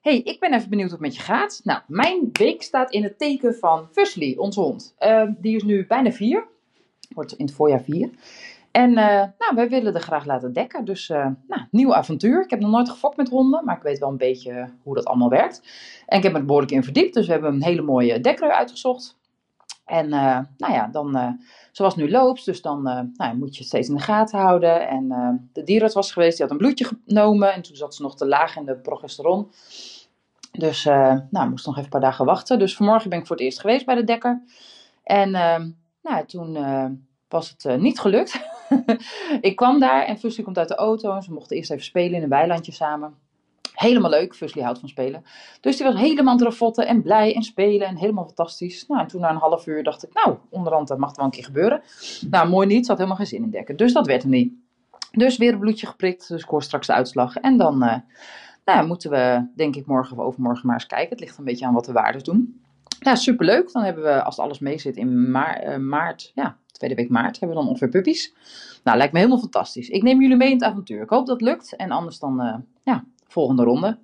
Hey, ik ben even benieuwd hoe het met je gaat. Nou, mijn week staat in het teken van Fusley, onze hond. Uh, die is nu bijna vier. Wordt in het voorjaar vier. En uh, nou, wij willen er graag laten dekken. Dus, uh, nou, nieuw avontuur. Ik heb nog nooit gefokt met honden, maar ik weet wel een beetje hoe dat allemaal werkt. En ik heb me er behoorlijk in verdiept, dus we hebben een hele mooie dekrui uitgezocht. En nou ja, dan, zoals het nu loopt, dus dan nou, moet je het steeds in de gaten houden. En de dierenarts was geweest, die had een bloedje genomen. En toen zat ze nog te laag in de progesteron. Dus uh, nou, moest nog even een paar dagen wachten. Dus vanmorgen ben ik voor het eerst geweest bij de dekker. En uh, nou, toen uh, was het niet gelukt. ik kwam daar en Fusli komt uit de auto. En ze mochten eerst even spelen in een weilandje samen. Helemaal leuk, Fusli houdt van spelen. Dus die was helemaal drafotten en blij en spelen en helemaal fantastisch. Nou, en toen na een half uur dacht ik, nou, onderhand dat mag wel een keer gebeuren. Nou, mooi niet, ze had helemaal geen zin in dekken. Dus dat werd er niet. Dus weer een bloedje geprikt, dus ik hoor straks de uitslag. En dan nou, moeten we denk ik morgen of overmorgen maar eens kijken. Het ligt een beetje aan wat de waardes doen. Ja, superleuk. Dan hebben we, als alles mee zit, in uh, maart, ja, tweede week maart, hebben we dan ongeveer puppies. Nou, lijkt me helemaal fantastisch. Ik neem jullie mee in het avontuur. Ik hoop dat het lukt. En anders dan, uh, ja, volgende ronde.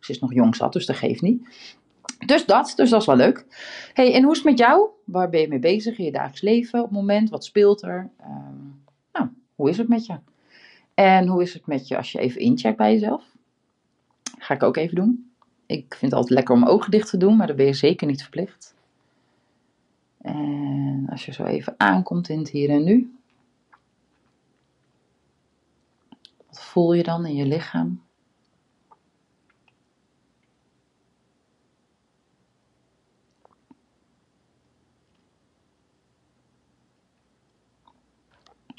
Ze is nog jong zat, dus dat geeft niet. Dus dat, dus dat is wel leuk. hey, en hoe is het met jou? Waar ben je mee bezig in je dagelijks leven op het moment? Wat speelt er? Uh, nou, hoe is het met je? En hoe is het met je als je even incheckt bij jezelf? Ga ik ook even doen. Ik vind het altijd lekker om ogen dicht te doen, maar dat ben je zeker niet verplicht. En als je zo even aankomt in het hier en nu. Wat voel je dan in je lichaam?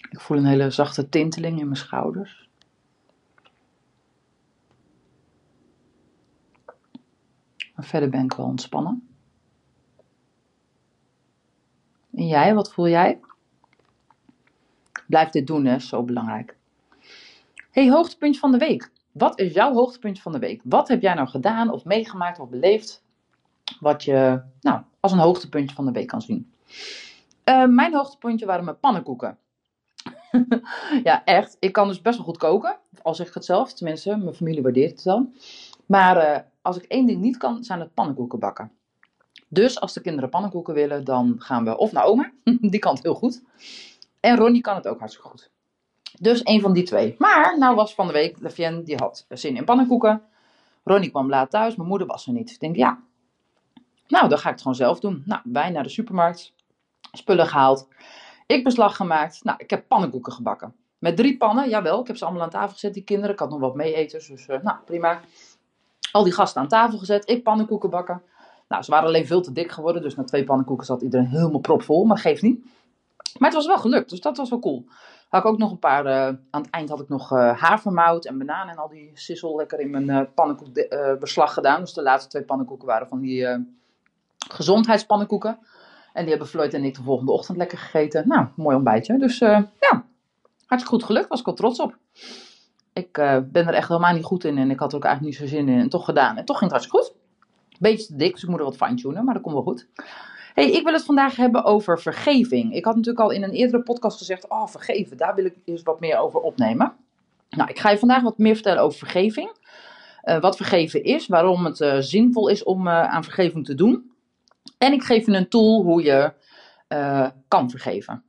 Ik voel een hele zachte tinteling in mijn schouders. Verder ben ik wel ontspannen. En jij, wat voel jij? Blijf dit doen, hè, zo belangrijk. Hey, hoogtepuntje van de week. Wat is jouw hoogtepuntje van de week? Wat heb jij nou gedaan of meegemaakt of beleefd? Wat je nou, als een hoogtepuntje van de week kan zien. Uh, mijn hoogtepuntje waren mijn pannenkoeken. ja, echt. Ik kan dus best wel goed koken. Al zeg ik het zelf. Tenminste, mijn familie waardeert het dan. Maar uh, als ik één ding niet kan, zijn het pannenkoeken bakken. Dus als de kinderen pannenkoeken willen, dan gaan we of naar oma, die kan het heel goed. En Ronnie kan het ook hartstikke goed. Dus één van die twee. Maar nou was van de week, Levienne die had zin in pannenkoeken. Ronnie kwam laat thuis, mijn moeder was er niet. Ik denk, ja, nou dan ga ik het gewoon zelf doen. Nou, wij naar de supermarkt, spullen gehaald. Ik beslag gemaakt. Nou, ik heb pannenkoeken gebakken. Met drie pannen, jawel. Ik heb ze allemaal aan tafel gezet, die kinderen. Ik had nog wat meeeters, dus uh, nou, prima. Al die gasten aan tafel gezet, ik pannenkoeken bakken. Nou, ze waren alleen veel te dik geworden, dus na twee pannenkoeken zat iedereen helemaal propvol, maar geeft niet. Maar het was wel gelukt, dus dat was wel cool. Had ik ook nog een paar, uh, aan het eind had ik nog uh, havermout en bananen en al die sissel lekker in mijn uh, pannenkoekbeslag gedaan. Dus de laatste twee pannenkoeken waren van die gezondheidspannenkoeken. En die hebben Floyd en ik de volgende ochtend lekker gegeten. Nou, mooi ontbijtje. Dus ja, hartstikke goed gelukt, was ik al trots op ik uh, ben er echt helemaal niet goed in en ik had er ook eigenlijk niet zo zin in en toch gedaan. En toch ging het hartstikke goed. Beetje te dik, dus ik moet er wat fine-tunen, maar dat komt wel goed. Hey, ik wil het vandaag hebben over vergeving. Ik had natuurlijk al in een eerdere podcast gezegd, oh vergeven, daar wil ik eens wat meer over opnemen. Nou, ik ga je vandaag wat meer vertellen over vergeving. Uh, wat vergeven is, waarom het uh, zinvol is om aan vergeving te doen. En ik geef je een tool hoe je kan vergeven.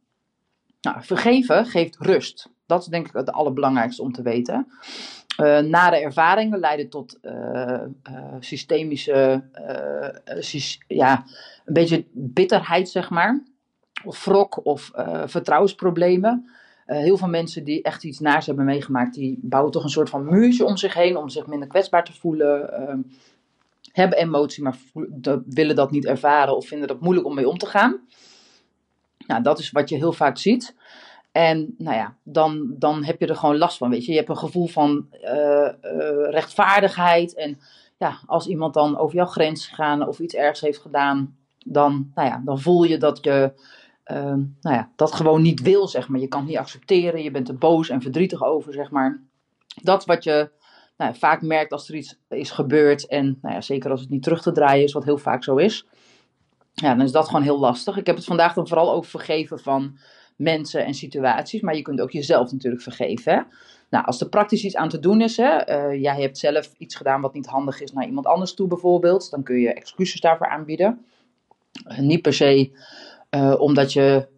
Nou, vergeven geeft rust. Dat is denk ik het allerbelangrijkste om te weten. Uh, nare ervaringen leiden tot uh, uh, systemische, ja, een beetje bitterheid, zeg maar. Of wrok of vertrouwensproblemen. heel veel mensen die echt iets naars hebben meegemaakt, die bouwen toch een soort van muurtje om zich heen om zich minder kwetsbaar te voelen. Ehm, hebben emotie, maar willen dat niet ervaren of vinden dat moeilijk om mee om te gaan. Nou, dat is wat je heel vaak ziet. En nou ja, dan, dan heb je er gewoon last van, weet je. Je hebt een gevoel van uh, uh, rechtvaardigheid en ja, als iemand dan over jouw grens is gegaan of iets ergs heeft gedaan, dan, nou ja, dan voel je dat je ehm, nou ja, dat gewoon niet wil, zeg maar. Je kan het niet accepteren, je bent er boos en verdrietig over, zeg maar. Dat wat je nou, vaak merkt als er iets is gebeurd. En nou ja, zeker als het niet terug te draaien is, wat heel vaak zo is. Ja, dan is dat gewoon heel lastig. Ik heb het vandaag dan vooral over vergeven van mensen en situaties. Maar je kunt ook jezelf natuurlijk vergeven. Nou, als er praktisch iets aan te doen is, hè, uh, jij hebt zelf iets gedaan wat niet handig is naar iemand anders toe bijvoorbeeld, dan kun je excuses daarvoor aanbieden. Uh, niet per se uh, omdat je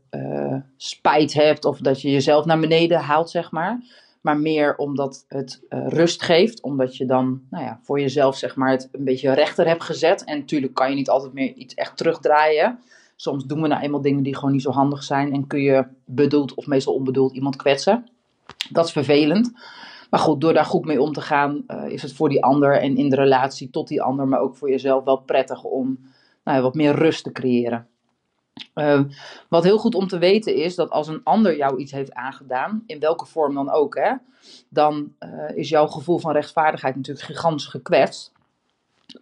spijt hebt of dat je jezelf naar beneden haalt, zeg maar maar meer omdat het rust geeft. Omdat je dan nou ja, voor jezelf zeg maar, het een beetje rechter hebt gezet. En natuurlijk kan je niet altijd meer iets echt terugdraaien. Soms doen we nou eenmaal dingen die gewoon niet zo handig zijn. En kun je bedoeld of meestal onbedoeld iemand kwetsen. Dat is vervelend. Maar goed, door daar goed mee om te gaan, uh, is het voor die ander en in de relatie tot die ander, maar ook voor jezelf wel prettig om nou wat meer rust te creëren. Uh, wat heel goed om te weten is dat als een ander jou iets heeft aangedaan, in welke vorm dan ook, hè, dan uh, is jouw gevoel van rechtvaardigheid natuurlijk gigantisch gekwetst.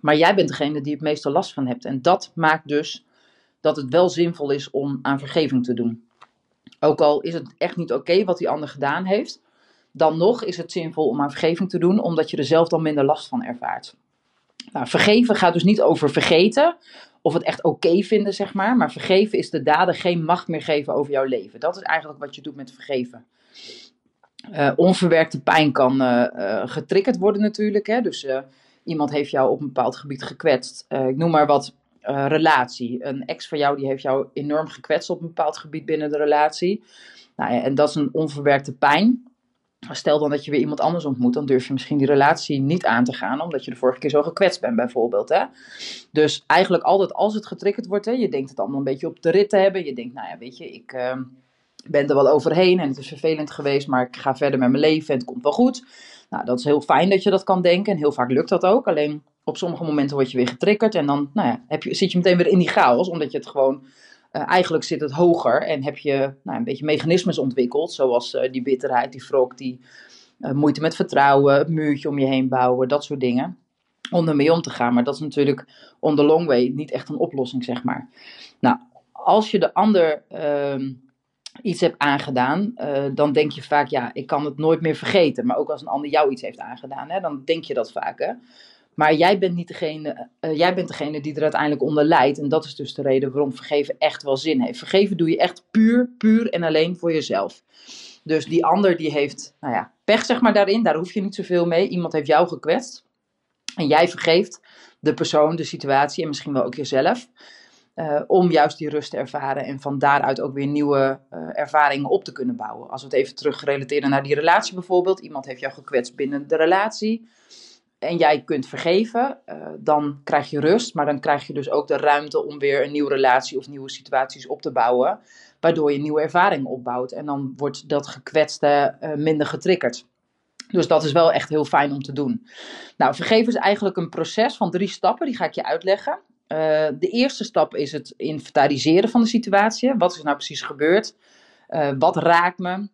Maar jij bent degene die het meeste last van hebt. En dat maakt dus dat het wel zinvol is om aan vergeving te doen. Ook al is het echt niet oké wat die ander gedaan heeft, dan nog is het zinvol om aan vergeving te doen, omdat je er zelf dan minder last van ervaart. Nou, vergeven gaat dus niet over vergeten of het echt oké vinden, zeg maar. Maar vergeven is de dader geen macht meer geven over jouw leven. Dat is eigenlijk wat je doet met vergeven. Uh, onverwerkte pijn kan uh, uh, getriggerd worden natuurlijk. Hè? Dus iemand heeft jou op een bepaald gebied gekwetst. ik noem maar wat relatie. Een ex van jou die heeft jou enorm gekwetst op een bepaald gebied binnen de relatie. Nou ja, en dat is een onverwerkte pijn. Stel dan dat je weer iemand anders ontmoet, dan durf je misschien die relatie niet aan te gaan, omdat je de vorige keer zo gekwetst bent, bijvoorbeeld. Hè? Dus eigenlijk altijd als het getriggerd wordt, hè, je denkt het allemaal een beetje op de rit te hebben. Je denkt, nou ja, weet je, ik uh, ben er wel overheen en het is vervelend geweest, maar ik ga verder met mijn leven en het komt wel goed. Nou, dat is heel fijn dat je dat kan denken en heel vaak lukt dat ook. Alleen op sommige momenten word je weer getriggerd en dan nou ja, heb je, zit je meteen weer in die chaos, omdat je het gewoon uh, eigenlijk zit het hoger en heb je nou, een beetje mechanismes ontwikkeld, zoals uh, die bitterheid, die wrok, die uh, moeite met vertrouwen, het muurtje om je heen bouwen, dat soort dingen. Om ermee om te gaan. Maar dat is natuurlijk on the long way niet echt een oplossing, zeg maar. Nou, als je de ander ehm, iets hebt aangedaan, dan denk je vaak, ja, ik kan het nooit meer vergeten. Maar ook als een ander jou iets heeft aangedaan, hè, dan denk je dat vaak. Hè? Maar jij bent niet degene, uh, jij bent degene die er uiteindelijk onder lijdt. En dat is dus de reden waarom vergeven echt wel zin heeft. Vergeven doe je echt puur, puur en alleen voor jezelf. Dus die ander die heeft, nou ja, pech zeg maar daarin. Daar hoef je niet zoveel mee. Iemand heeft jou gekwetst. En jij vergeeft de persoon, de situatie en misschien wel ook jezelf. Uh, om juist die rust te ervaren en van daaruit ook weer nieuwe uh, ervaringen op te kunnen bouwen. Als we het even terug naar die relatie bijvoorbeeld. Iemand heeft jou gekwetst binnen de relatie en jij kunt vergeven, uh, dan krijg je rust, maar dan krijg je dus ook de ruimte om weer een nieuwe relatie of nieuwe situaties op te bouwen, waardoor je nieuwe ervaringen opbouwt en dan wordt dat gekwetste uh, minder getriggerd. Dus dat is wel echt heel fijn om te doen. Nou, vergeven is eigenlijk een proces van drie stappen, die ga ik je uitleggen. Uh, de eerste stap is het inventariseren van de situatie. Wat is nou precies gebeurd? wat raakt me?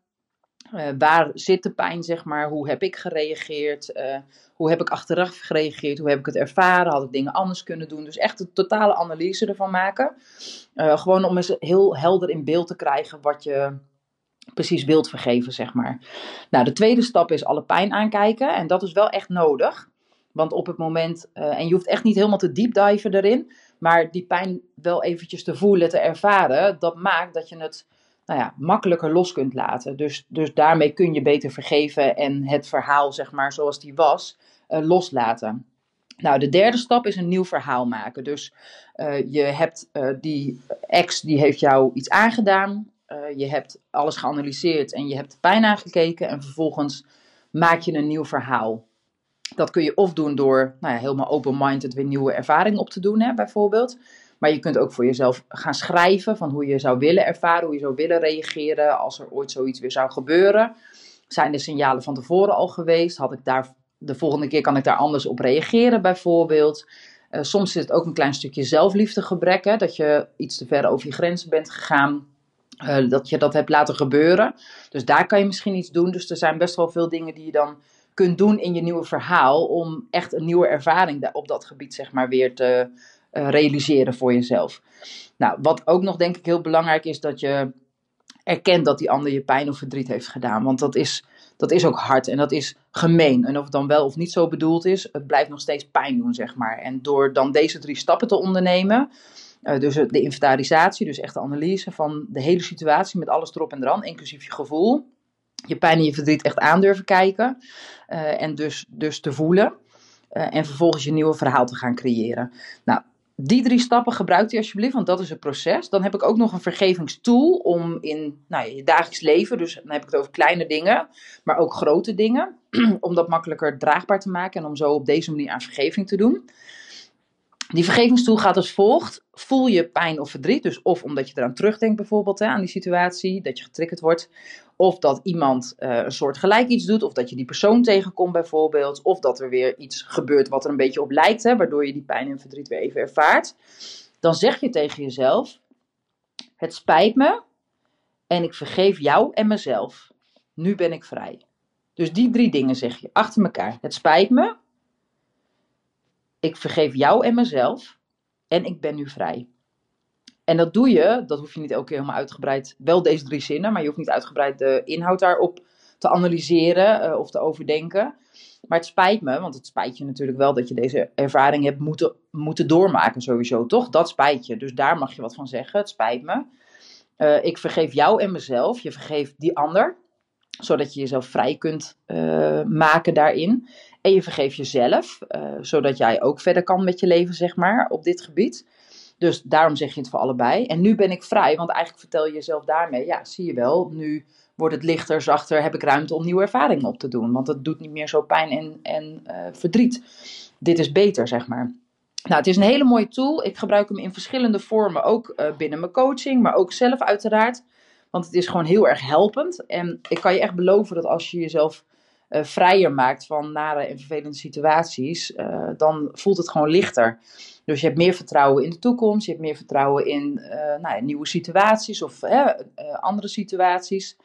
Uh, waar zit de pijn, zeg maar? Hoe heb ik gereageerd? Uh, hoe heb ik achteraf gereageerd? Hoe heb ik het ervaren? Had ik dingen anders kunnen doen? Dus echt een totale analyse ervan maken. Uh, gewoon om eens heel helder in beeld te krijgen wat je precies wilt vergeven, zeg maar. Nou, de tweede stap is alle pijn aankijken. En dat is wel echt nodig. Want op het moment, en je hoeft echt niet helemaal te deep diven erin, maar die pijn wel eventjes te voelen, te ervaren, dat maakt dat je het nou ja, makkelijker los kunt laten. Dus, dus daarmee kun je beter vergeven en het verhaal, zeg maar, zoals die was, uh, loslaten. Nou, de derde stap is een nieuw verhaal maken. Dus uh, je hebt uh, die ex, die heeft jou iets aangedaan. je hebt alles geanalyseerd en je hebt de pijn aangekeken. En vervolgens maak je een nieuw verhaal. Dat kun je of doen door nou ja, helemaal open-minded weer nieuwe ervaringen op te doen, hè, bijvoorbeeld. Maar je kunt ook voor jezelf gaan schrijven van hoe je zou willen ervaren, hoe je zou willen reageren als er ooit zoiets weer zou gebeuren. Zijn de signalen van tevoren al geweest? Had ik daar, de volgende keer kan ik daar anders op reageren bijvoorbeeld? Uh, soms zit het ook een klein stukje zelfliefdegebrek, hè, dat je iets te ver over je grenzen bent gegaan. Uh, dat je dat hebt laten gebeuren. Dus daar kan je misschien iets doen. Dus er zijn best wel veel dingen die je dan kunt doen in je nieuwe verhaal om echt een nieuwe ervaring op dat gebied zeg maar weer te realiseren voor jezelf. Nou, wat ook nog denk ik heel belangrijk is dat je erkent dat die ander je pijn of verdriet heeft gedaan. Want dat is, dat is ook hard en dat is gemeen. En of het dan wel of niet zo bedoeld is, het blijft nog steeds pijn doen, zeg maar. En door dan deze drie stappen te ondernemen, uh, dus de inventarisatie, dus echt de analyse van de hele situatie met alles erop en eraan, inclusief je gevoel, je pijn en je verdriet echt aan durven kijken uh, en dus, dus te voelen. En vervolgens je nieuwe verhaal te gaan creëren. Nou, die drie stappen gebruikt u alsjeblieft, want dat is het proces. Dan heb ik ook nog een vergevingstool om in nou, je dagelijks leven, dus dan heb ik het over kleine dingen, maar ook grote dingen, om dat makkelijker draagbaar te maken en om zo op deze manier aan vergeving te doen. Die vergevingstoel gaat als volgt. Voel je pijn of verdriet, dus of omdat je eraan terugdenkt bijvoorbeeld hè, aan die situatie, dat je getriggerd wordt, of dat iemand uh, een soort gelijk iets doet, of dat je die persoon tegenkomt bijvoorbeeld, of dat er weer iets gebeurt wat er een beetje op lijkt, hè, waardoor je die pijn en verdriet weer even ervaart. Dan zeg je tegen jezelf, het spijt me en ik vergeef jou en mezelf. Nu ben ik vrij. Dus die drie dingen zeg je achter elkaar. Het spijt me, ik vergeef jou en mezelf en ik ben nu vrij. En dat doe je, dat hoef je niet elke keer helemaal uitgebreid, wel deze drie zinnen, maar je hoeft niet uitgebreid de inhoud daarop te analyseren uh, of te overdenken. Maar het spijt me, want het spijt je natuurlijk wel dat je deze ervaring hebt moeten, moeten doormaken sowieso, toch? Dat spijt je, dus daar mag je wat van zeggen, het spijt me. Uh, ik vergeef jou en mezelf, je vergeeft die ander, zodat je jezelf vrij kunt uh, maken daarin. En je vergeeft jezelf, zodat jij ook verder kan met je leven, zeg maar, op dit gebied. Dus daarom zeg je het voor allebei. En nu ben ik vrij, want eigenlijk vertel je jezelf daarmee, ja, zie je wel, nu wordt het lichter, zachter, heb ik ruimte om nieuwe ervaringen op te doen. Want het doet niet meer zo pijn en, en uh, verdriet. Dit is beter, zeg maar. Nou, het is een hele mooie tool. Ik gebruik hem in verschillende vormen, ook uh, binnen mijn coaching, maar ook zelf uiteraard. Want het is gewoon heel erg helpend. En ik kan je echt beloven dat als je jezelf uh, vrijer maakt van nare en vervelende situaties, uh, dan voelt het gewoon lichter. Dus je hebt meer vertrouwen in de toekomst, je hebt meer vertrouwen in uh, nou nieuwe situaties of andere situaties.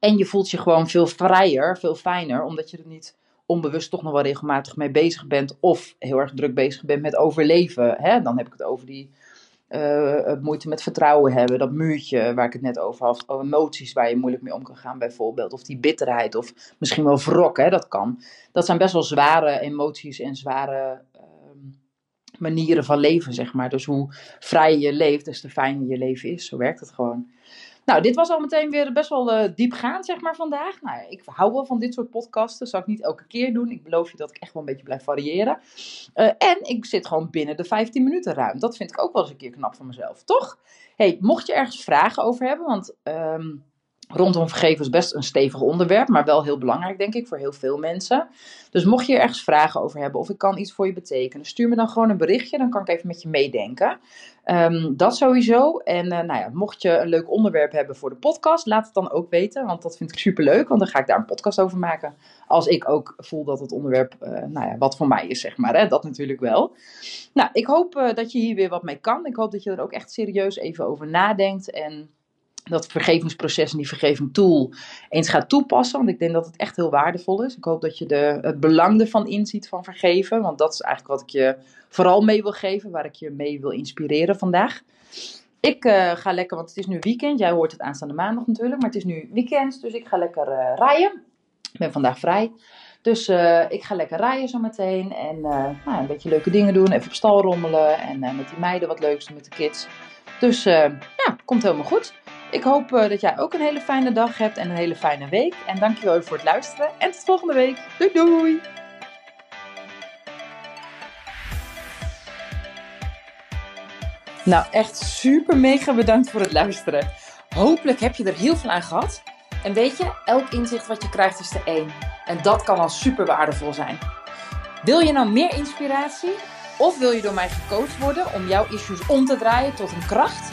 En je voelt je gewoon veel vrijer, veel fijner, omdat je er niet onbewust toch nog wel regelmatig mee bezig bent of heel erg druk bezig bent met overleven. Hè? Dan heb ik het over die uh, moeite met vertrouwen hebben, dat muurtje waar ik het net over had, emoties waar je moeilijk mee om kan gaan bijvoorbeeld, of die bitterheid, of misschien wel wrok, hè, dat kan. Dat zijn best wel zware emoties en zware uh, manieren van leven, zeg maar. Dus hoe vrij je leeft, des te fijner je leven is. Zo werkt het gewoon. Nou, dit was al meteen weer best wel uh, diepgaand, zeg maar, vandaag. Nou, ik hou wel van dit soort podcasten. Zal ik niet elke keer doen. Ik beloof je dat ik echt wel een beetje blijf variëren. Uh, en ik zit gewoon binnen de 15 minuten ruim. Dat vind ik ook wel eens een keer knap van mezelf, toch? hey, mocht je ergens vragen over hebben, want... Um, Rondom vergeven is best een stevig onderwerp, maar wel heel belangrijk, denk ik, voor heel veel mensen. Dus mocht je ergens vragen over hebben of ik kan iets voor je betekenen, stuur me dan gewoon een berichtje, dan kan ik even met je meedenken. Um, dat sowieso. En uh, nou ja, mocht je een leuk onderwerp hebben voor de podcast, laat het dan ook weten, want dat vind ik super leuk, want dan ga ik daar een podcast over maken. Als ik ook voel dat het onderwerp, uh, nou ja, wat voor mij is, zeg maar. Hè? Dat natuurlijk wel. Nou, ik hoop uh, dat je hier weer wat mee kan. Ik hoop dat je er ook echt serieus even over nadenkt en dat vergevingsproces en die vergeving tool eens gaat toepassen. Want ik denk dat het echt heel waardevol is. Ik hoop dat je de, het belang ervan inziet van vergeven. Want dat is eigenlijk wat ik je vooral mee wil geven. Waar ik je mee wil inspireren vandaag. Ik uh, ga lekker, want het is nu weekend. Jij hoort het aanstaande maandag natuurlijk. Maar het is nu weekend, dus ik ga lekker uh, rijden. Ik ben vandaag vrij. Dus uh, ik ga lekker rijden zo meteen. En nou, een beetje leuke dingen doen. Even op stal rommelen. En met die meiden wat leuks doen met de kids. Dus ja, komt helemaal goed. Ik hoop uh, dat jij ook een hele fijne dag hebt en een hele fijne week. En dankjewel voor het luisteren. En tot volgende week. Doei doei! Nou, echt super mega bedankt voor het luisteren. Hopelijk heb je er heel veel aan gehad. En weet je, elk inzicht wat je krijgt is de één. En dat kan al super waardevol zijn. Wil je nou meer inspiratie? Of wil je door mij gecoacht worden om jouw issues om te draaien tot een kracht?